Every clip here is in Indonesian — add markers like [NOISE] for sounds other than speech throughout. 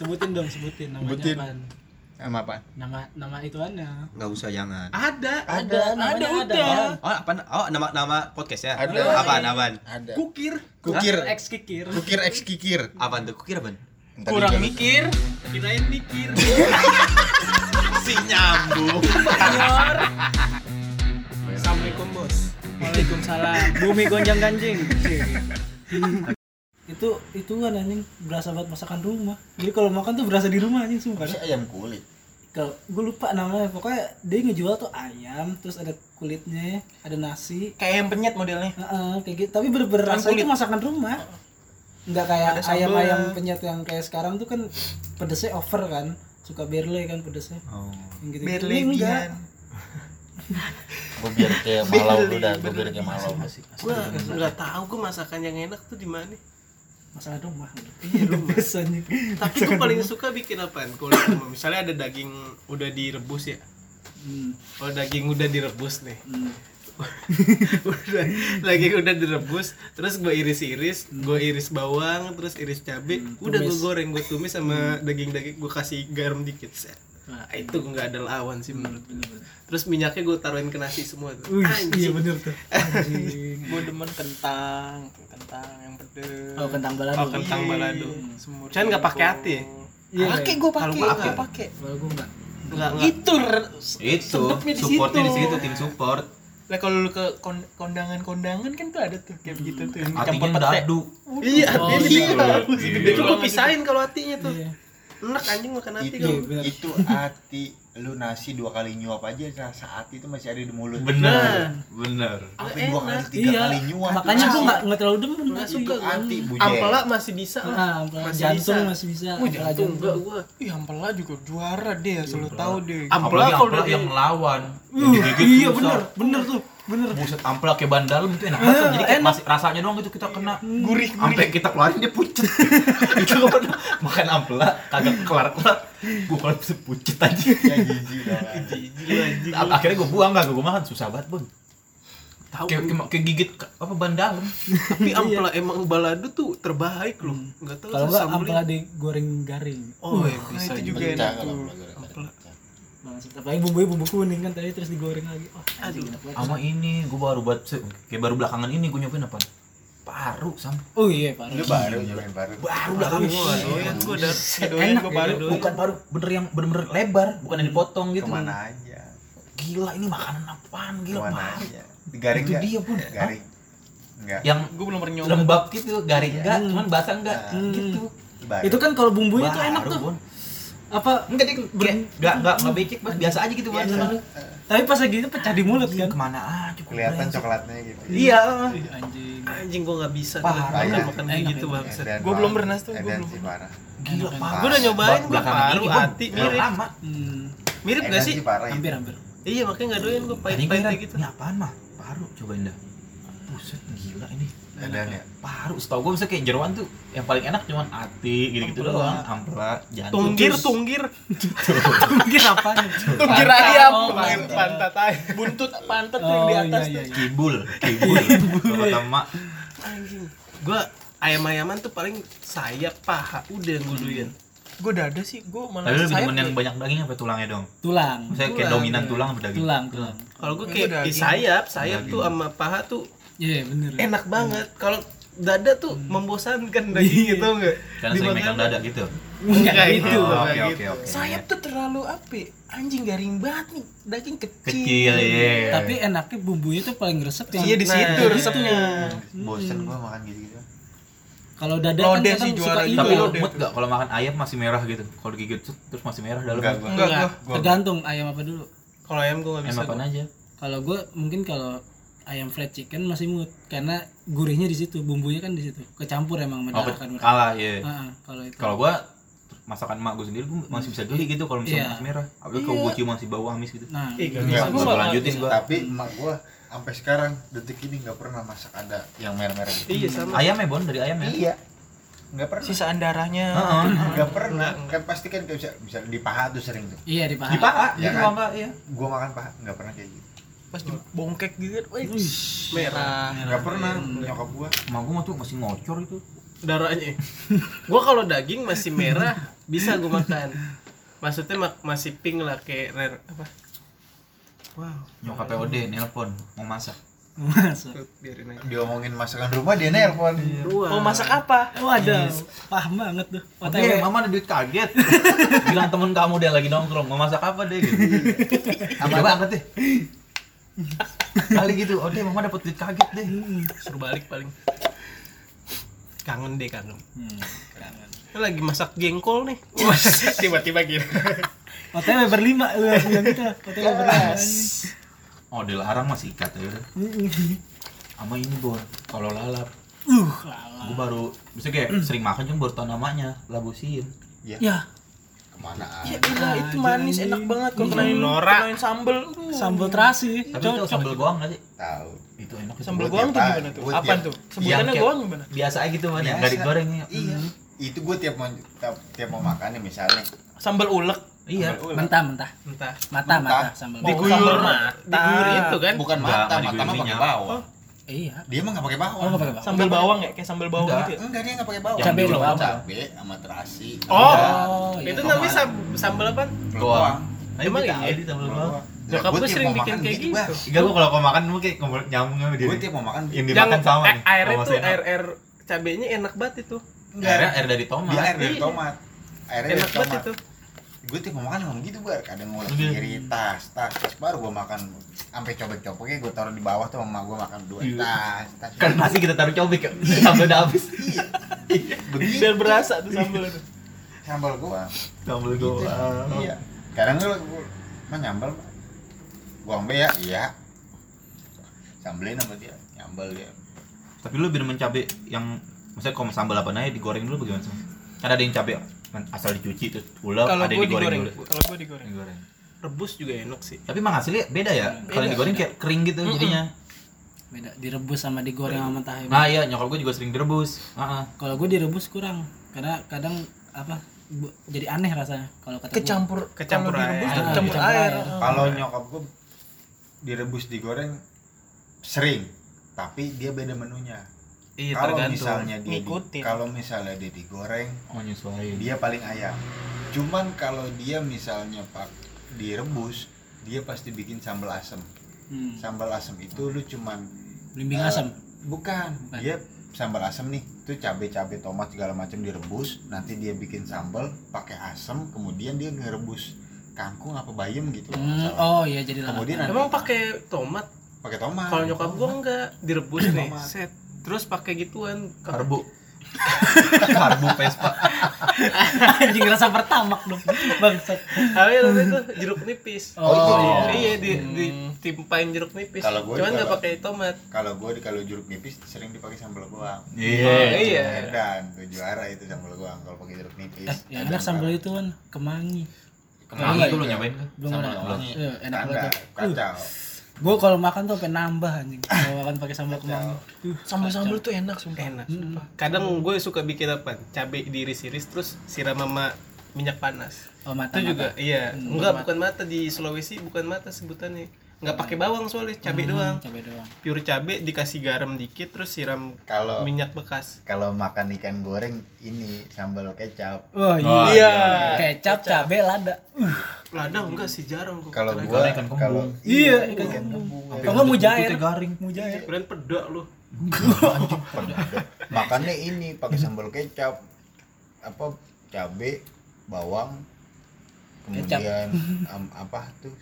Sebutin dong, sebutin namanya Sebutin. apaan? Sama apa? Nama nama ituannya. Nggak usah jangan. Ada, Ada, namanya ada. udah. Oh, apa? Oh, nama nama podcast ya? Ada. Apaan? Apaan? Ada. Kukir. Kukir. Hah? Ex kikir. Kukir X kikir. Apaan tuh? Kukira apaan? Ntar Kurang dijawab. mikir, kirain mikir. [LAUGHS] Si nyambung. Assalamualaikum bos. Waalaikumsalam. Bumi gonjang ganjing. [LAUGHS] itu itu kan anjing berasa buat masakan rumah. Jadi kalau makan tuh berasa di rumah anjing sumpah. Masih ayam kulit. Kalau gue lupa namanya, pokoknya dia ngejual tuh ayam, terus ada kulitnya, ada nasi, Kayak yang penyet modelnya. Heeh, kayak gitu. Tapi bener-bener Kan rasa itu masakan rumah. Enggak kayak Ada sambal. ayam-ayam penyet yang kayak sekarang tuh kan pedesnya over kan. Suka berle kan pedesnya. Oh. Yang gitu. Ini enggak. [LAUGHS] Gue biar kayak malau lu dah. Gue biar kayak malau. Gua nggak tahu gua masakan yang enak tuh di mana. Masakan rumah. Iya, [LAUGHS] rumah. Anjing. Tapi gua paling suka bikin apaan? Kalau misalnya ada daging udah direbus ya. Hmm. Oh daging udah direbus nih. Hmm. [LAUGHS] udah daging udah direbus, terus gue iris-iris, gue iris bawang, terus iris cabai, udah gue goreng, gue tumis sama daging-daging, gue kasih garam dikit set. Nah, itu nggak ada lawan sih menurut gue. Terus minyaknya gue taruhin ke nasi semua tuh. Wih, iya bener tuh. [LAUGHS] Anjing. gue demen kentang kentang yang pedes Oh, kentang balado. Oh kentang balado. semur Cuman nggak pakai hati ya? Iya. pakai gue pakai gua gue pakai. Kalau gue enggak. Enggak, enggak. itu Itu supportnya di situ. tim support. lah kalau lu ke kon- kondangan-kondangan kan tuh ada tuh kayak begitu tuh campur pete dadu. Iya, Oh, hatinya iya. gede. Itu gue pisahin kalau hatinya tuh. Iya. Enak anjing makan hati Itu itu hati lu nasi dua kali nyuap aja rasa hati itu masih ada di mulut. Bener. Bener. Sampai dua kali tiga Iya. kali nyuap. Makanya nasi. enggak enggak terlalu demen Nggak nasi. suka gua. hati buje. Ampela masih bisa lah. Ah, ampela. Masih jantung bisa. masih bisa. Ampela jantung enggak gua. Ih, ampela juga juara deh, selalu tahu deh. Ampela kalau yang melawan. Uh, iya bener, bener tuh. Bener. Buset ampela kayak ban dalam itu enak banget. Jadi kayak masih rasanya doang gitu kita kena Gurih, sampai kita keluarin dia pucet. [LAUGHS] itu gak pernah makan ampela kagak kelar-kelar. Gua kalau bisa pucet aja. Ya jijik Akhirnya gua buang gak gua makan susah banget, Bun. Tahu Kayak, kayak, kayak gigit apa ban dalam. tapi ampela emang balado tuh terbaik loh. Enggak tahu Kalau beli. ampela digoreng garing. Oh, iya, Nah, bisa itu juga. enak tuh. Ampela. Bangsat. Apalagi bumbunya bumbu kuning kan tadi terus digoreng lagi. Oh, banget. Sama ini gua baru buat se- kayak baru belakangan ini gua nyobain apa? Paru sam. Oh iya, Pak. Lu baru nyobain baru. Baru belakangan nggak doyan gua dari Doyan Enak gua ya, baru. doyan. bukan paru bener yang bener-bener lebar bukan yang dipotong gitu Ke mana aja. gila ini makanan apaan gila Ke mana paru aja. Digaring Itu dia, Bun. Garing. Enggak. yang Gue belum pernah nyoba. lembab gitu garing enggak cuman basah enggak Hmm. gitu Baru. Itu kan kalau bumbunya tuh enak tuh. Apa enggak dia kayak enggak enggak enggak becek Bun. biasa aja gitu Bun. tapi pas lagi itu pecah di mulut kan? ke mana aja gua kelihatan coklatnya gitu. iya anjing. anjing gua nggak bisa Parah. tuh makan makan kayak gitu. Edan Gua belum banget. pernah tuh, gua belum gila parah Gua udah nyobain gua paru hati mirip. lama Hmm, Mirip Edan gak sih? hampir hampir. Iya makanya nggak doyan gua gua kayak gitu. ini apaan mah paru cobain dah buset gila ini Edan ya. paru setahu gue bisa kayak jeroan tuh yang paling enak cuman hati gitu gitu doang ampela jantung Tunggir, tunggir. [LAUGHS] Mungkin apa nih? Tunggir ayam, Oh, tunggir pantat. pantat ayam. Buntut pantat yang Oh di iya atas iya. tuh. iya. kibul kibul [LAUGHS] emak Anjing. Gua ayam-ayaman tuh paling sayap paha udah yang gua doyan. Gue dada sih, gue malah tapi lu sayap demen yang deh. banyak daging apa tulangnya dong Tulang. saya kayak Tulang, dominan tulang apa daging Tulang, tulang. Kalau gua Itu kayak sayap, sayap tuh sama paha tuh Iya, bener. enak banget. Kalau dada tuh membosankan daging gitu enggak? karena sering megang dada gitu Enggak Enggak gitu. gitu. oh, oke gitu. oke oke Sayap tuh terlalu apa? ya? Anjing garing banget nih, daging kecil. kecil ya Tapi enaknya bumbunya tuh paling resep yang Iya di situ Nah, resepnya. Bosen gua makan gitu-gitu. kalau dada kan Lodeh kadang sih suka juara ini. tapi Iya, lu mood gak kalau makan ayam masih merah gitu kalau digigit terus masih merah dalam Enggak gua. Enggak, Enggak, gua. tergantung ayam apa dulu. Kalau ayam gua nggak ayam bisa. apaan gua. aja Kalau gue mungkin kalau ayam fried chicken masih mood karena gurihnya di situ, bumbunya kan di situ. Kecampur emang oh mendarahkan ke- mereka. kalah ya Ah, kalau itu. kalau gua masakan emak gua sendiri gua masih bisa geli gitu kalau misalnya Iya. masih merah apalagi kalau gua cium masih bau amis gitu Nah, bisa. malah- lanjutin gua Tapi emak gua sampai sekarang detik ini nggak pernah masak ada yang merah-merah gitu. Iya sama. ayam ya bon dari ayam ya Iya. Nggak pernah. Sisaan darahnya. Heeh. Nggak pernah. Kan pasti kan kayak bisa bisa di paha tuh sering tuh. iya di paha. di paha Ya kan? iya Gua makan paha nggak pernah kayak gitu. Pas dibongkek gitu, wih, merah. Nggak pernah nyokap gua. emak gua mah tuh masih ngocor itu darahnya. gua kalau daging masih merah, bisa gue makan maksudnya mak- masih pink lah kayak rare apa wow Nyokap POD nelpon mau masak. Masuk. tuh, biarin aja diomongin masakan rumah dia nelpon Wah. Mau masak apa? Oh ada, paham banget tuh. Oke, OTW. mama ada duit kaget. [LAUGHS] Bilang temen kamu dia lagi nongkrong, mau masak apa deh gitu. [LAUGHS] Apa banget deh. [LAUGHS] Kali gitu, oh deh mama dapat duit kaget deh. suruh balik paling kangen deh kangen Hmm, kangen. Lu lagi masak jengkol nih [LAUGHS] tiba-tiba gitu OTW berlima, lu bilang kita. OTW berlima. Oh dilarang masih ikat ya udah. Sama ini bor, kalau lalap. Uh. Gue baru, bisa kayak sering makan cuma baru tau namanya, labusin. Ya, ke mana Ya elah, itu manis enak banget kalau Iya. kenain Nora. kenain sambel. Uh. sambal terasi. Tapi itu Cocok. sambal goang gak sih? tahu Itu enak itu. Sambal Gua goang tuh gimana tuh? tiap- tuh? Sebutannya goang gimana? Biasa aja gitu man, yang Biasa. nggak digoreng ya. iya itu gue tiap mau tiap, tiap mau makan nih misalnya Sambal ulek. Iya. Mentah, mentah. entah Mata, Mentah. mata sambal. Diguyur mata. diguyur itu kan bukan mata nggak mata mah pakai bawang Iya. dia mah nggak pakai bawang Oh, nggak pakai bawang. Sambal bawang ya, kayak sambal bawang Enggak. gitu. ya? enggak dia nggak pakai bawang doang. kan. cabe sama terasi oh, Oh, iya. itu namanya sam- sambal apa Goang. Emang Emang iya? di sambal goang. Nyokap gue sering bikin kayak gitu. Enggak gua kalau kau makan mungkin kayak nyambung sama dia. gue tiap mau makan Yang yang dimakan sama nih. airnya tuh air air cabenya enak banget itu Airnya air dari tomat. dia air dari Iya. tomat airnya enak dari banget tomat itu gue tiap mau makan ngomong gitu bar. Kadang Iya. kiri tas tas tas. Baru gue makan sampai cobek-cobeknya gue taruh di bawah tuh sama gue makan dua Iya. tas tas Kan nasi kita taruh cobek ya. [LAUGHS] Sampai udah habis. begitu. Biar berasa tuh sambal sambal gue Sambal gitu. goang. iya. Kadang gue mah nyambal buang be ya. Iya. Sambelin sama dia. Nyambal dia. Tapi lu lebih demen cabe yang maksudnya kalau sambal apa aja digoreng dulu bagaimana sih? Kan ada yang cabe asal dicuci terus kalau ada digoreng, digoreng dulu. kalau gue digoreng Digoreng. rebus juga enak sih Tapi emang hasilnya beda ya? Kalau digoreng kayak kering gitu jadinya. Beda direbus sama digoreng sama mentah. Nah iya, nyokap gue juga sering direbus. Heeh. Kalau gue direbus kurang. Karena kadang apa bu- jadi aneh rasanya kalau kata gua. Kecampur Kecampur kalau direbus air. kecampur kecampur air. air. kalau nyokap gue direbus digoreng sering tapi dia beda menunya iya kalau tergantung. misalnya dia di, Ngikutin. kalau misalnya dia digoreng Oh dia paling ayam. Cuman kalau dia misalnya pak direbus dia pasti bikin sambal asem. Hmm. sambal asem itu lu cuman Belimbing eh, asam. bukan. Bukan. dia sambal asem nih. Itu cabe-cabe tomat segala macam direbus. Nanti dia bikin sambal pakai asem kemudian dia ngerebus kangkung apa bayam gitu Hmm, oh iya jadi Kemudian ada- emang pakai tomat? Pakai tomat. Kalau nyokap gue enggak direbus nih. Tomat. set terus pakai gituan karbu. karbu [LAUGHS] Vespa. anjing rasa pertamak dong. Bangsat. apa ya namanya tuh jeruk nipis Oh, iya. iya di ditimpain jeruk nipis Kalau gua cuman nggak pakai tomat kalau gue di kalau jeruk nipis sering dipakai sambal goang Iya. iya. dan tuh juara itu sambal goang kalau pakai jeruk nipis Eh, yang enak sambal itu kan kemangi. Kemangi itu lu nyobain kan? Belum sambal ada. goang Iya, enak banget. kacau Gue kalau makan tuh sampai nambah anjing. Kalau makan pakai sambal kemangi. Uh, Sambal-sambal tuh enak sumpah. enak sumpah. kadang gue suka bikin apa cabai diiris-iris terus siram sama minyak panas Oh, mata. itu juga mata. iya Hmm, enggak mata. bukan mata di Sulawesi bukan mata sebutannya nggak pakai bawang soalnya cabai Hmm, doang Cabai doang. pure cabai dikasih garam dikit terus siram kalau minyak bekas kalau makan ikan goreng ini sambal kecap Oh Oh, iya. Kecap, cabai, lada. Uh, lada enggak sih jarang kok kalau gua ikan kembung. kalau Iya, ikan kembung Kalau mujair. Garing. Mujair. keren pedak lu makannya ini pakai sambal kecap apa cabe bawang Kecap. kemudian am- apa tuh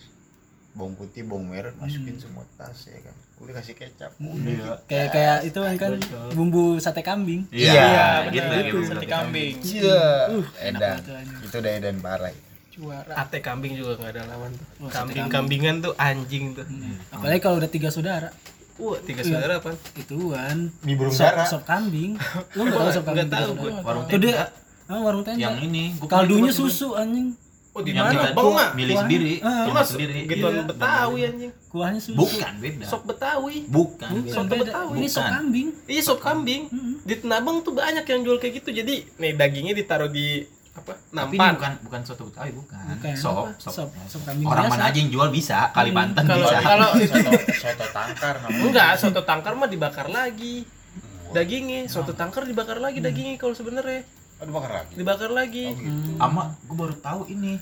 bawang putih bawang merah masukin semua tas ya kan udah kasih kecap udah Kayak kayak itu kan kan bumbu sate kambing. Iya, Iya, gitu bener. gitu. Sate kambing. iya enak edan itu udah edan parah Juara. ate kambing juga nggak ada lawan tuh Oh, sate kambing kambingan tuh anjing tuh Hmm. Apalagi kalau udah tiga saudara. wah tiga Iya. saudara apa Ituan. mie burung Sop, dara sop kambing. [LAUGHS] Lu enggak tahu sop kambing? Nggak tahu gue. Warung Itu dia. tenda. Ah, warung tenda. Yang ini Kaldunya susu anjing. Oh di mana bang mah milih sendiri, Ah. Itu cuma mas sendiri. gituan Iya, betawi anjing Kuahnya susu. Bukan beda. sop betawi Bukan. Bukan beda. Sop beda. Betawi. Ini sop kambing. iya sop kambing Mm-mm. di Tenabang tuh banyak yang jual kayak gitu jadi nih dagingnya ditaruh di apa Tapi ini nampan bukan bukan soto Betawi bukan. Bukan. Sop, sop. Sop- sop kambing Orang biasa. mana aja yang jual bisa, Kalimantan kalau bisa. kalau [LAUGHS] soto soto tangkar namanya enggak soto tangkar mah dibakar lagi dagingnya soto tangkar dibakar lagi dagingnya kalau sebenarnya Oh, dibakar lagi. dibakar lagi Oh, gitu. Ama gue baru tahu ini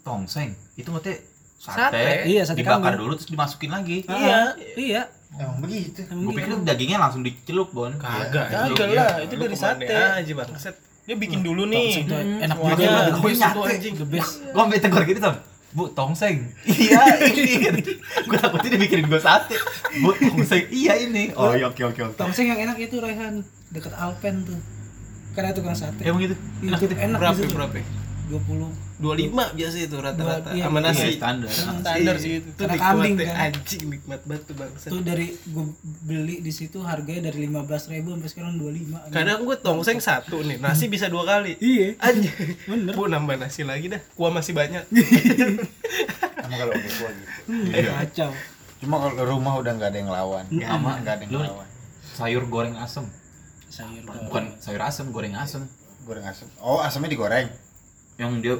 tongseng itu ngeteh Sate. sate, Iya, sate dibakar kambing. dulu terus dimasukin lagi. iya iya Emang begitu. Emang Gue gitu. pikir dagingnya langsung dicelup bon. Kagak. Iya, Kagak iya. lah, itu Lu dari sate. aja bangset Dia bikin dulu nih. Tongseng tuh enak lah. Gue nyate. itu anjing. the best Gue sampai tegur gitu sam. Bu tongseng. [LAUGHS] Iya ini. gue takutnya dia bikin gue sate. Bu tongseng. Iya ini. Oh iya oke oke oke. tongseng yang enak itu Rehan deket Alpen tuh karena itu kan sate Emang gitu. itu enak berapa di situ. berapa 20 25 biasa itu rata-rata Dua- iya, sama iya, nasi Iya, standar. Standar sih itu. itu Karena kambing, kan. anjing nikmat banget tuh bangset tuh dari gue beli di situ harganya dari 15.000 ribu sampai sekarang 25 kadang gue tongseng satu nih nasi bisa dua kali iya anjing bener bu nambah nasi lagi dah kuah masih banyak [LAUGHS] Emang kalau udah tua gitu. Iya. kacau Cuma kalau rumah udah nggak ada yang lawan. Ama nggak ada yang lawan. sayur goreng asem. Sayur Bukan sayur asem, goreng asem. Goreng asam. Oh, asamnya digoreng. Yang dia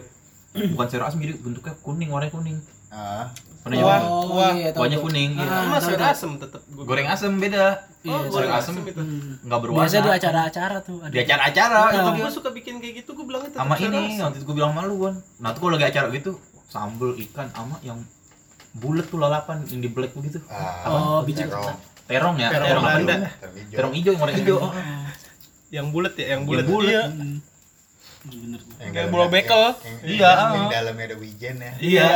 [CLEARS THROAT] bukan sayur asem jadi bentuknya kuning, warnanya kuning. Ah, Pernah Kuah. Kuah. iya, Kuahnya kuning, iya. Ah, mas tahu, sayur asem tetap Goreng asem beda. Iya, oh goreng goreng asem asem itu Hmm. Enggak berwarna. biasa di acara-acara tuh ada. Di acara-acara Ah. itu Itu dia. gue suka bikin kayak gitu gue bilang itu sama ini nanti gue bilang malu kan nah tuh kalau lagi acara gitu sambel ikan sama yang bulat tuh lalapan yang di black begitu ah, Oh, biji. Terong ya Terong terong, Belanda. Terong hijau. terong hijau yang warna hijau oh, oh. yang bulat ya yang Yang bulat bulat. iya Hmm. bener Yang Kayak bola bekel. yang- yang- Iya, yang- Yang dalamnya ada wijen ya. iya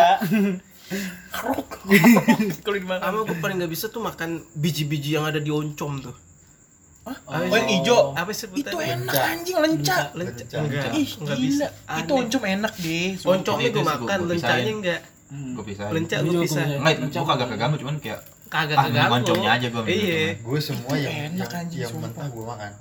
Kalau [LAUGHS] dimakan. sama gue paling nggak bisa tuh makan biji-biji yang ada di oncom tuh Hah? Apa Oh, yang hijau. apa sih Itu enak anjing lencah. lenca Lenca. enggak Ih, enggak gila. bisa Itu oncom enak deh. oncomnya Itu gue makan lencanya enggak Hmm. gue bisa lenca Gua gue bisa enggak gue kagak kagak cuman kayak kagak Ah, kagak ngoncomnya aja gua ambil iya. Gue semua yang enak yang, anjing, yang mentah gue makan.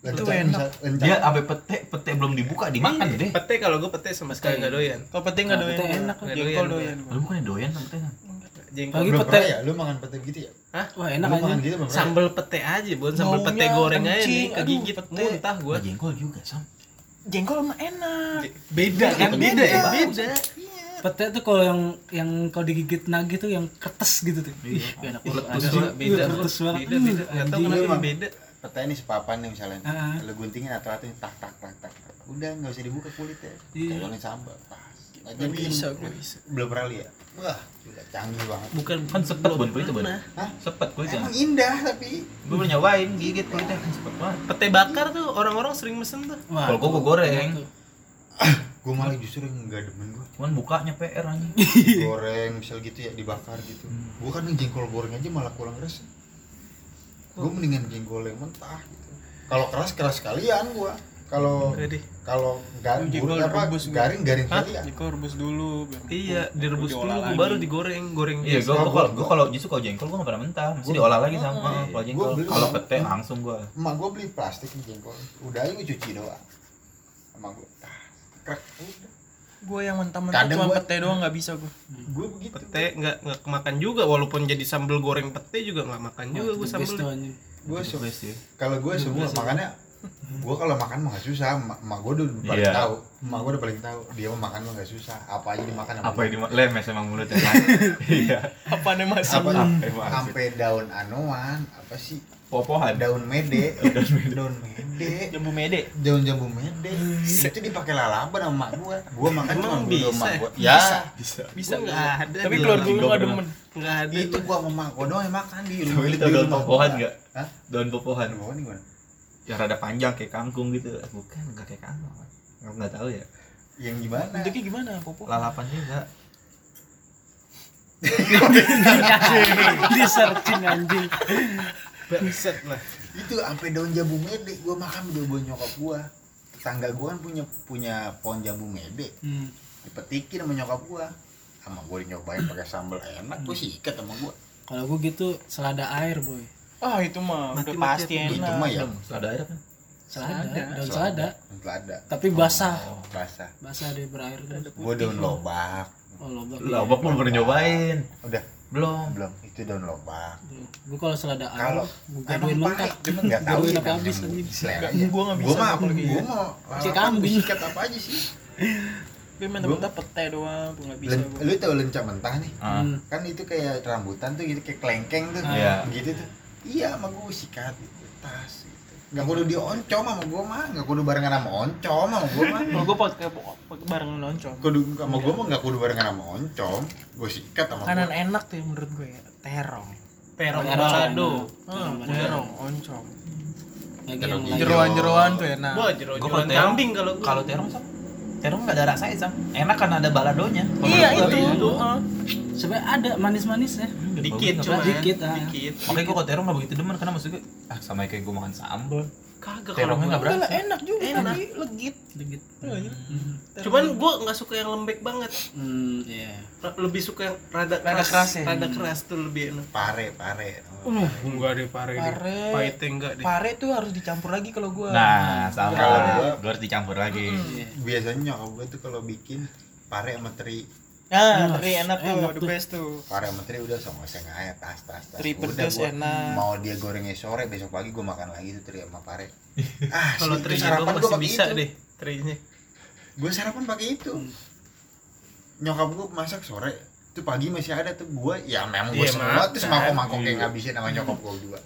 Itu enak. dia abe pete pete belum dibuka dimakan Iya, deh. pete kalau gue pete sama sekali nggak doyan. Kalau pete enggak Nah, doyan. pete enak, nggak Jengkol doyan doyan. lu bukannya doyan sama pete jengkol. Lagi pete. ya? Lu makan pete begitu ya? wah enak aja. makan gitu sambal pete aja bon sambal Maunya pete goreng aja nih kegigit muntah gue Gua jengkol juga sam. Jengkol mah enak. beda kan beda ya beda pete tuh kalau yang yang kalau digigit nagih tuh yang kertas gitu tuh Iya. Ih, enak Meletus banget. juga beda Kertas banget. beda beda nggak tahu kenapa beda Pete ini sepapan nih misalnya. Ah. Lu guntingin atau atau tak tak tak tak. tak. Udah nggak usah dibuka kulitnya. Iya. Tolongin sambal. Jadi. bisa, gue bisa. Belum pernah lihat. Wah, gila canggih banget. bukan kan sepet bon kulitnya bon sepet kulitnya Emang indah tapi gue pernah nyobain gigit kulitnya kan sepet banget pete bakar tuh orang-orang sering mesen tuh Kalau gua goreng. [LAUGHS] gue malah justru yang nggak demen gue cuman bukanya PR anjing [LAUGHS] goreng misal gitu ya dibakar gitu. Gue kan yang jengkol goreng aja malah kurang resep gue mendingan jengkol yang mentah gitu. Kalau keras keras sekalian gue kalau kalau garing Jengkol apa rebus garing garing Hah? sekalian. Jengkol rebus dulu. iya direbus dulu diolah baru digoreng goreng iya gua gua- kalau justru kalau jengkol gua nggak pernah mentah. Mesti diolah lagi sama kalau jengkol. kalau pete langsung gua. Emak gue beli plastik nih jengkol. Udah aja gue cuci doang. Sama gue Gue yang mentah-mentah cuma gua- pete doang nggak bisa gue. gue begitu. Pete nggak nggak kemakan juga walaupun jadi sambal goreng pete juga nggak makan juga gue sambal. gue best sih kalau gue semua makanya gue kalau makan mah gak susah. Mak, gue udah paling Iya. tahu. Mak gue udah paling tahu. Dia mau makan mah gak susah. Apa aja dimakan apa dia. yang di lemes emang mulutnya [LAUGHS] iya. Apa nih mas? apa sampai daun anuan apa sih popohan [LAUGHS] daun mede. Daun mede. Jambu mede. daun jambu mede itu dipakai lalapan sama mak gue gue makan cuma bisa? sama mak gue ya. Bisa. Bisa. Gua nggak nggak ada Tapi di keluarga dalam lu gua nggak pernah. demen. nggak ada itu gue sama mak gue doang yang makan. Di lu tau daun rumah popohan gua. nggak? Hah? daun popohan. Daun popohan gimana yang rada panjang kayak kangkung gitu. Bukan nggak kayak kangkung. Nggak nggak tahu ya. Yang gimana? Bentuknya gimana, Popo? lalapan juga. [LAUGHS] Di searching anjing Bangsat lah. Itu sampai daun jambu mede. Gue makan berdua buat nyokap gue tetangga gue kan punya punya pohon jambu mede. Hmm. dipetikin sama nyokap gue sama gue nyobain pakai sambal enak gue sikat sama gue kalau gue gitu selada air boy. Ah, itu mah udah pasti enak. itu mah ya. Ada air kan selada Selada. daun selada. selada. Tapi basah. Oh. basah. Basah deh berair gue daun lobak. Oh lobak. Lobak belum pernah nyobain. Udah belum. Belum itu daun lobak gue kalau selada air kalau gue gaduin mentah. cuma nggak tahu Gaduin ya. apa habis anjing. Selera Gua nggak gue bisa mah kalau kayak gue mau kambing. gua sikat apa aja sih? Gue mentah-mentah pete doang, tuh nggak bisa gue. lu tau lencah mentah nih? Ah. Hmm. kan itu kayak rambutan tuh gitu kayak kelengkeng tuh. Iya. gitu tuh. Iya sama gue sikat tas nggak kudu dioncom sama gua mah nggak kudu barengan sama oncom sama gua mah Kalau gue pakai pakai bareng loncom. kudu sama gua mah nggak kudu barengan sama oncom gua sikat sama Makanan gua enak tuh ya menurut gue ya. Terong. Terong Terong. balado. Ah, terong, oncom. lagi Terong yang hijau. lagi Jeroan-jeroan tuh enak. Gua terong- kambing kalau gua. Kalau terong sam, terong nggak ada rasanya sam. Enak kan ada baladonya. Kalau Iya itu. iya. ah. sebenarnya ada manis-manisnya dikit Nggak cuma. Dikit, ah. dikit Makanya gua kalau terong nggak begitu demen karena maksud gue ah sama kayak gua makan sambal. Kagak kalau Terongnya gua nggak berasa. Enggak enak juga Enak. tapi legit. dikit cuman gua nggak suka yang lembek banget hmm iya lebih suka yang rada Rada keras, keras ya? rada keras tuh lebih enak pare pare uh enggak deh pare, deh. Pare. pahitnya enggak deh Pare tuh harus dicampur lagi kalau gua. Nah, sama. Kalau gua- Gua harus dicampur lagi. biasanya nyokap gua tuh kalau bikin pare sama teri Nah, Nah, teri enak tuh, enak the tuh. best tuh. pare sama teri udah sama oseng aja tas tas tas Teri pedas gua enak. mau dia gorengnya sore besok pagi gua makan lagi tuh teri sama pare [LAUGHS] ah kalau itu terinya sarapan doang gua masih pakai bisa itu. deh terinya gue sarapan pakai itu nyokap gue masak sore itu pagi masih ada tuh gue ya memang gue Iya, semua makan. terus mangkok Iya. yang ngabisin sama nyokap gue juga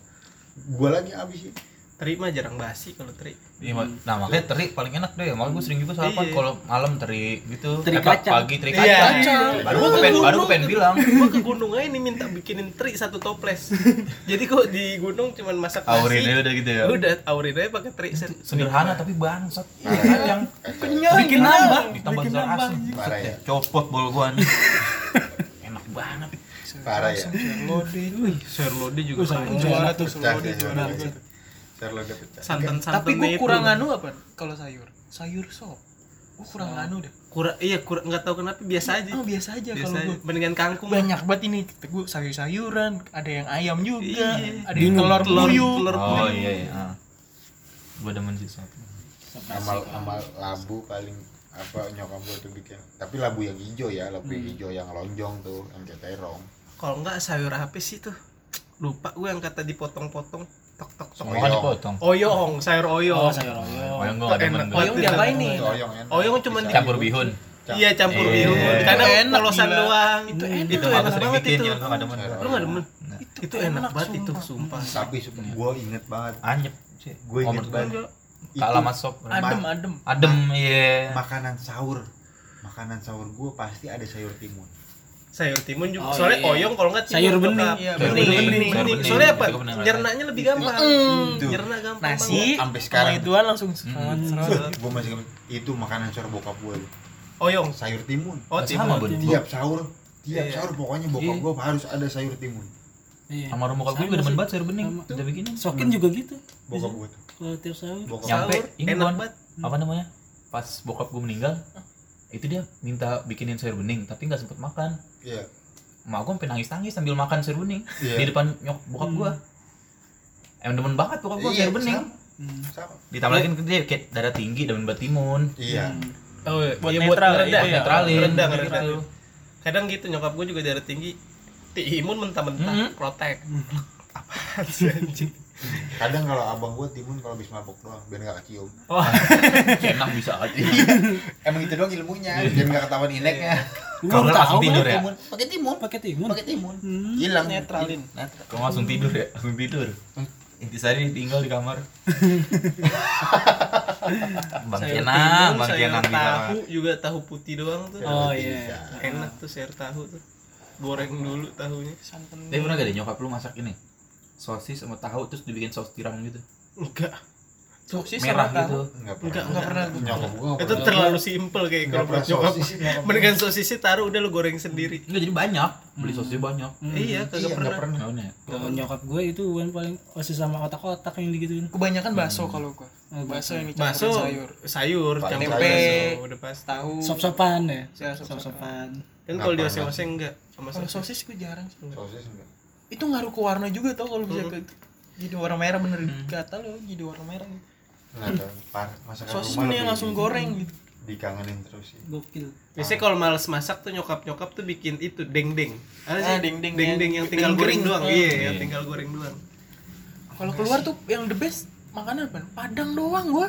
gue lagi habisin teri mah jarang basi kalau teri Iya, Ma- nah makanya teri paling enak deh. Makanya gue sering juga sarapan Iya. kalau malam teri gitu. Teri Eh, kacang. Pagi teri Iya. kacang. Kacang. Baru gue pengen, baru gue pengen bilang. [LAUGHS] gua ke gunung aja nih minta bikinin teri satu toples [LAUGHS] jadi kok di gunung cuman masak nasi Aurin aja udah gitu ya. udah aurin aja pakai teri set Sederhana tapi bangsat. [LAUGHS] Kacang. Kenyang. Bikin nambah, ditambah asem. Parah ya. Copot bol gua nih. Enak banget. parah ya Lode. Wih, sayur lodi juga juara tuh pecah lode deh juara. Sayur sayur lodeh pecah santan santan Tapi gua kurang anu apa kalau sayur? Sayur sop. Gua kurang anu deh. kurang iya kurang nggak tahu kenapa biasa aja Oh, biasa aja biasa kalau gua. mendingan kangkung. Banyak banget ini gue sayur-sayuran, ada yang ayam juga, Iya. ada yang telur telur puyuh. telur Oh iya iya. Ah. Gua demen sih sop. sama sama labu paling apa nyokap gue tuh bikin tapi labu yang hijau ya labu yang hijau yang lonjong tuh yang kayak terong kalau enggak sayur apa sih tuh lupa gue yang kata dipotong-potong tok tok tok Semua kan dipotong. oyong sayur oyong oh sayur oyong Oh yang gua gak demen. Enak. Oyong diapain nih? Itu oyong enak Oyong Bisa Campur bihun. iya campur Iya. bihun Itu kadang enak, polosan gila. doang Itu enak. itu enak banget itu ya, gua gak demen. Sayur lu nggak demen Nah, itu enak enak, banget itu sumpah. tapi gue inget banget Anyep sih. gue Oh, inget banget gua Itu sop. Adem, adem. Adem iya. makanan sahur makanan sahur gue pasti ada sayur timun sayur timun juga Oh, soalnya iya. oyong kalau nggak Sayur bokap. bening. Iya, Sayur bening. bening. bening, bening. bening. soalnya apa Itu bener nyernanya lebih gampang Tuh. nyerna gampang Nasi, Sampai sekarang. sama ituan langsung serat, serat. gue masih itu makanan sahur bokap gue oyong sayur timun oh Sama, timun Bun. tiap sahur tiap Iya. sahur pokoknya bokap Iya. gue harus ada sayur timun iya Sama rumah gue Sama juga demen banget sayur bening. Sama. Kita bikinin. sokin juga gitu bokap gue tuh kalau tiap sahur bokap Nyampe Sahur, enak banget. apa namanya? Pas bokap gue meninggal, itu dia minta bikinin sayur bening tapi nggak sempet makan. iya Mak gue sampai nangis-nangis sambil makan sayur bening Iya. di depan nyok bokap gue. Emang demen banget bokap gue sayur bening. sama. Hmm. sama Ditambah lagi dia kayak darah tinggi demen batimun. iya oh iya Buat Iya, netral ya, ngeredam. iya. Netralin. Ngeredam, gitu. ngeredam. kadang gitu nyokap gue juga darah tinggi timun mentah-mentah Hmm. protek apaan sih anjing kadang kalau abang gue timun kalau habis mabok doang biar gak kecium oh Enak bisa aja. emang itu doang ilmunya biar gak ketahuan ineknya Kalau nggak langsung tidur ya. timun pakai timun pakai timun pakai timun Hmm. hilang Netralin. Kalau langsung tidur ya, langsung tidur. Intisari tinggal di kamar. [LAUGHS] Bang Kenang, Bang Kenang bisa. tahu juga tahu putih doang tuh oh Bisa. iya enak tuh sayur tahu tuh goreng dulu tahunya Santan. Tapi pernah gak deh nyokap lu masak ini? Sosis sama tahu terus dibikin saus tiram gitu. enggak Sosis Merah sama gitu. tahu. Enggak Enggak, enggak pernah. Nyokap gua nggak itu pernah. terlalu simpel kayak kalau buat pernah nyokap sosis, mendingan sosisnya taruh udah lu goreng sendiri Enggak jadi banyak, beli sosisnya banyak. iya kagak Iya, pernah pernah. Kalau nyokap gue itu kan paling pasti sama otak-otak yang digituin Kebanyakan bakso kalau gua. Bakso yang bakso sayur. sayur campur tempe. udah pasti Tahu. sop-sopan ya Ya, sop-sopan. kan kalau di pernah. oseng-oseng enggak sama sosis sosis gua jarang sih. sosis enggak Itu ngaruh ke warna juga tau kalau bisa Hmm. ke jadi warna merah bener gatal loh jadi warna merah gitu. Par- masakan Sosis rumah lebih langsung goreng gitu. dikangenin terus sih gokil biasanya kalau males masak tuh nyokap nyokap tuh bikin itu deng deng ada sih Ah, deng-deng deng deng yang- yang tinggal goreng doang Ah. iya Iya. yang tinggal goreng doang Kalau keluar tuh yang the best makanan apa? Padang doang gua.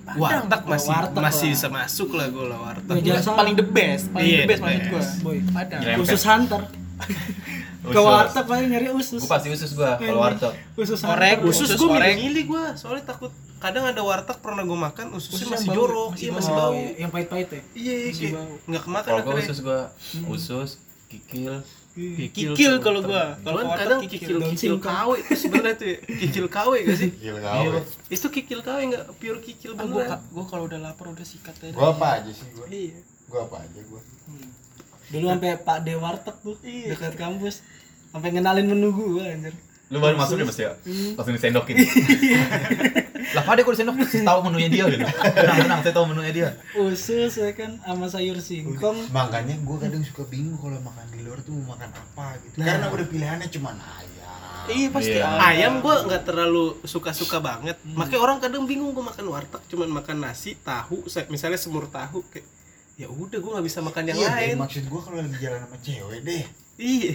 Padang. warteg masih warteg masih lah. bisa masuk lah gue lah warteg salah. paling the best, paling Iya, the best the maksud gua. best. boy Padang. Khusus hunter [LAUGHS] ke warteg paling nyari usus Gue pasti usus gua kalau warteg. usus Orek, hantar. Usus Usus gue goreng. milih-milih gue, soalnya takut kadang ada warteg pernah gue makan ususnya Usus masih bau, jorok, masih iya bau. masih bau. iya, yang pahit-pahit ya Iya, iya, bau. nggak kemakan Kalau akhirnya. usus gua usus, kikil, Kikil kalau gua. Kalau kadang kikil kikil. KW itu sebenarnya tuh ya. kikil KW gak sih? Gila gawe. Itu kikil KW nggak pure kikil Ah, gua, gua kalau udah lapar udah sikat aja. Gua apa aja sih gua? Iya. Gua apa aja gua? Dulu sampai Pak De warteg tuh Iya. dekat kampus sampai ngenalin menu gua anjir Lu baru masuk ya mas ya? Langsung disendokin [LAUGHS] Lah Pak kok disendok? Tahu menunya dia gitu Tenang, tenang, saya tahu menunya dia usus ya kan sama sayur singkong Makanya gua kadang suka bingung kalau makan di luar tuh mau makan apa gitu. Karena udah pilihannya cuma ayam. Iya pasti Iya. ada. Ayam gue nggak terlalu suka-suka banget. Makanya orang kadang bingung gue makan warteg cuman makan nasi, tahu, misalnya semur tahu kayak ya udah gue nggak bisa makan yang iya, lain. deh, maksud gua kalau lagi jalan sama cewek deh. Iya.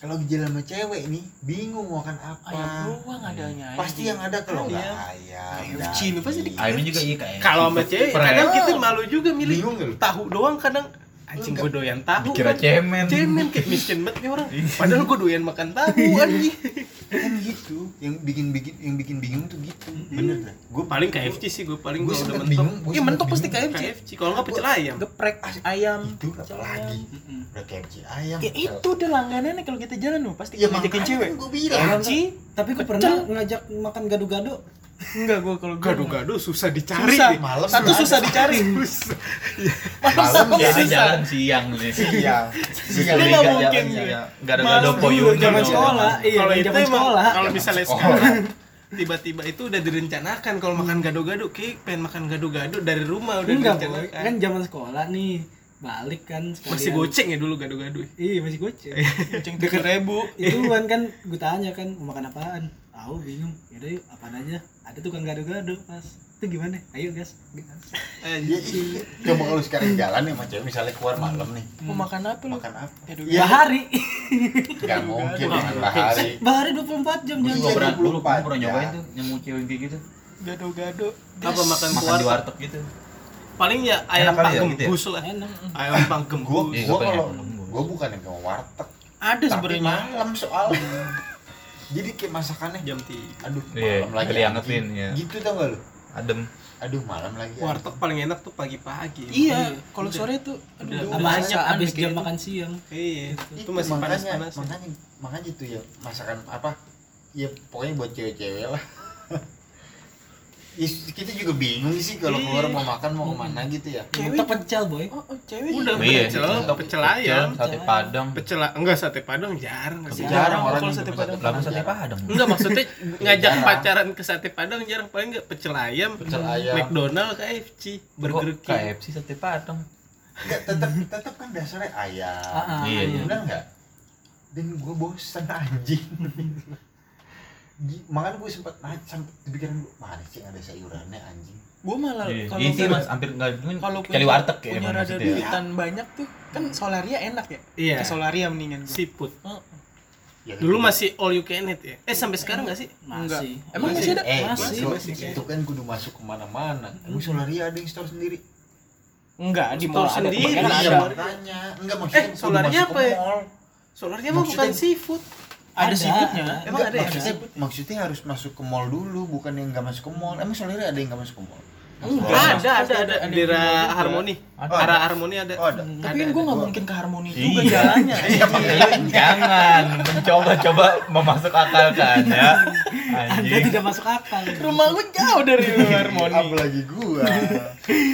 Kalau lagi jalan sama cewek nih, bingung mau makan apa. Ayam doang adanya. Pasti yang ada kalau nggak Ayam. ayam. KFC ini pasti. Ayamnya juga iya kayak Kalau sama cewek kadang kita malu juga milih tahu doang kadang anjing gue doyan tahu. Dikira kan. cemen Cemen kayak miskin banget nih orang. Padahal gue doyan makan tahu anjing. kan gitu. Yang bikin bikin yang bikin bingung tuh gitu. Bener dah. Gua Paling KFC sih gue paling Gua gue udah mentok. bingung, gua Iya sempet mentok pasti. KFC. KFC kalau nggak pecel ayam. Geprek ayam. Itu apa lagi? Udah KFC ayam. Ya itu udah langganannya kalau kita jalan loh pasti Ya ngajakin cewek. kan gua bilang. KFC tapi gua pernah ngajak makan gado-gado enggak gua kalau gua Gado-gado susah dicari. susah. deh. Malam Satu susah ada. dicari. [LAUGHS] Malam Ya ya dia jalan siang nih siang. Siang Lu nggak mungkin. siang Gak ada gado Dulu poyung zaman sekolah iya kalau itu sekolah kalau misalnya sekolah tiba-tiba itu udah direncanakan kalau makan gado-gado kayak pengen makan gado-gado dari rumah udah enggak direncanakan kan zaman sekolah nih balik kan sekalian. masih goceng ya dulu gado-gado iya masih goceng [LAUGHS] Kucing tujuh ribu. itu kan kan gue tanya kan mau makan apaan tahu bingung yaudah yuk apaan aja ada tukang gado-gado pas itu gimana ayo gas gas Eh, Iya, iya. Coba kalau sekarang jalan nih sama cewek misalnya keluar malam nih. Mau makan apa lu? Makan apa? Aduh, Iya. [LAUGHS] bahari Gak mungkin dengan bahari. bahari 24 jam Gue jangan juga pernah, dulu 24 gue pernah ya. nyobain tuh Nemu cewek kayak gitu Gado-gado. apa makan Makan keluar di warteg gitu paling ya ayam ya, panggembus gitu lah enak ayam Gue panggembus Iya, gue gua pengen kalau gue bukan yang ke warteg. Ada sebenarnya. malam soalnya. [LAUGHS] Jadi kayak masakannya jam tiga aduh Iya, malam lagi udah diangetin, anjing. iya. gitu tau gak lu? Adem. Aduh malam lagi warteg paling enak tuh pagi-pagi. Iya, kalau sore tuh Udah. aduh, sama banyak abis kayak jam gitu. makan siang. Iya. Itu Itu masih makanya, panas-panas makanya makanya itu ya masakan apa? Ya pokoknya buat cewek-cewek lah [LAUGHS] Ya, kita juga bingung sih kalau keluar mau makan mau ke mana gitu ya. Kita pecel boy. Oh, oh, cewek udah Iya, pecel contoh pecel ayam. Sate padang. Pecel enggak sate padang jarang sih. jarang orang kalau sate padang. Lagu sate padang. Enggak maksudnya [LAUGHS] ngajak Jarang. pacaran ke sate padang jarang. Paling enggak pecel ayam, Pecel ayam. McDonald, KFC, Burger King. KFC sate padang? Enggak, tetap tetap kan dasarnya ayam. Ah, ah, Iya, iya. benar nggak dan gue bosan anjing [LAUGHS] makanya gue sempat nanya sampai di pikiran gue mana sih ada sayurannya anjing Gua malah Iya, kalau Iya sih punya- mas, hampir nggak kalau Kali warteg ya punya rada maksudnya ya. duitan banyak tuh kan solaria enak ya Iya. ke solaria mendingan gua. Seafood. Oh, Ya, Dulu masih all you can eat ya. Eh sampai sekarang enggak sih? enggak masih emang masih ada eh Masih, masih, masih. itu kan kudu masuk ke mana-mana emang solaria ada yang store sendiri enggak di mall ada sendiri. iya ada makanya enggak maksudnya Eh, masuk apa ya? Solarnya mah bukan seafood. Ada Ada, seafoodnya. Emang ada ya? maksudnya, maksudnya harus masuk ke mall dulu bukan yang nggak masuk ke mall emang solaria ada yang nggak masuk ke mall Enggak. Ada, ada, ada ada. Di. Harmoni. Ada. Arah Harmoni ada. oh ada tapi kan gua ada. nggak mungkin ke harmoni Iya. juga jalannya [LAUGHS] Lu [LAUGHS] jangan mencoba-coba memasuk akal kan ya anda tidak masuk akal rumah gua jauh dari harmoni apalagi gua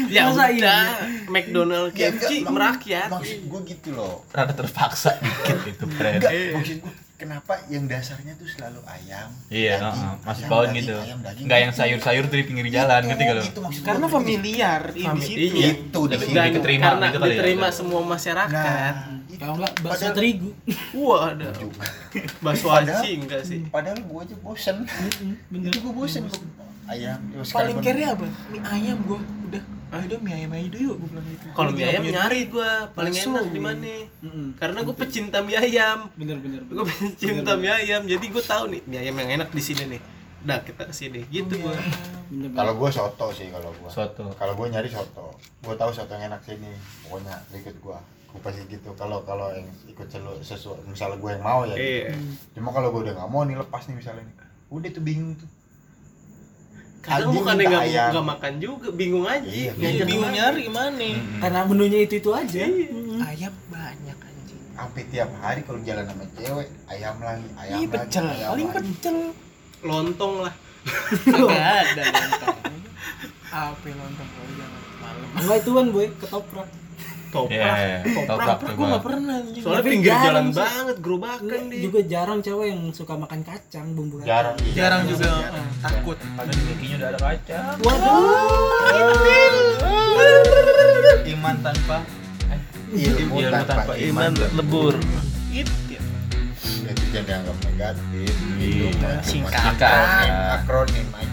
Ya Masa udah, iya? McDonald, Ya, KFC merakyat. maksud gua gitu loh Rada terpaksa dikit itu friend enggak maksud gua kenapa yang dasarnya tuh selalu ayam Iya, daging, heeh, masih ayam, daging, gitu. ayam, daging. Enggak yang sayur-sayur tuh di pinggir jalan, ngerti gak lu? Itu maksud gua, karena nggak? familiar di situ iya. itu di nggak diterima karena gitu kali ya. diterima semua masyarakat. Nah, kalau enggak bakso Padahal- terigu [LAUGHS] Wah, ada. Bakso aci enggak sih? Padahal gua aja bosen. bener Itu gua bosen ayam. Ya, paling kere apa mie ayam gua udah ah udah mie ayam aja yuk gua bilang gitu. Kalau mie ayam nyari gua paling Bakso. enak di mana? Mm-mm. Karena gue pecinta mie ayam. bener bener Gue pecinta mie ayam, jadi gue tahu nih mie ayam yang enak di sini nih. dah kita ke sini gitu gua. Bener-bener. kalau gue soto sih kalau gue Soto. kalau gue nyari soto. Gue tahu soto yang enak sini pokoknya ikut gue gue pasti gitu. Kalau kalau yang ikut selu sesuai misalnya gue yang mau ya. Iya. Cuma kalau gue udah nggak mau nih lepas nih misalnya nih. Udah tuh bingung tuh kadang bukannya minta nggak nggak makan juga bingung aja. Iya, Iya, bingung. nyari mana? Karena menunya itu itu aja. Iya. Mm. ayam banyak anjing. Sampai tiap hari kalau jalan sama cewek ayam lagi ayam lagi pecel. ayam paling lagi. pecel. Lontong lah. Kagak ada lontong. Apa yang lontong kalau jangan malam? Enggak itu kan boy ketoprak toprak Iya, iya, toprak. Toprak gue gak pernah soalnya Tapi pinggir jarang jalan banget gerobakan Enggak, deh juga jarang cewek yang suka makan kacang bumbu kacang. Jarang jarang juga. Jarang. takut. Ada di kakinya udah ada kaca. Iman tanpa eh, ilmu ilmu tanpa tanpa iman. iman lebur. Itu itu jangan dianggap negatif Iya. Singkatan. akronim akronim aja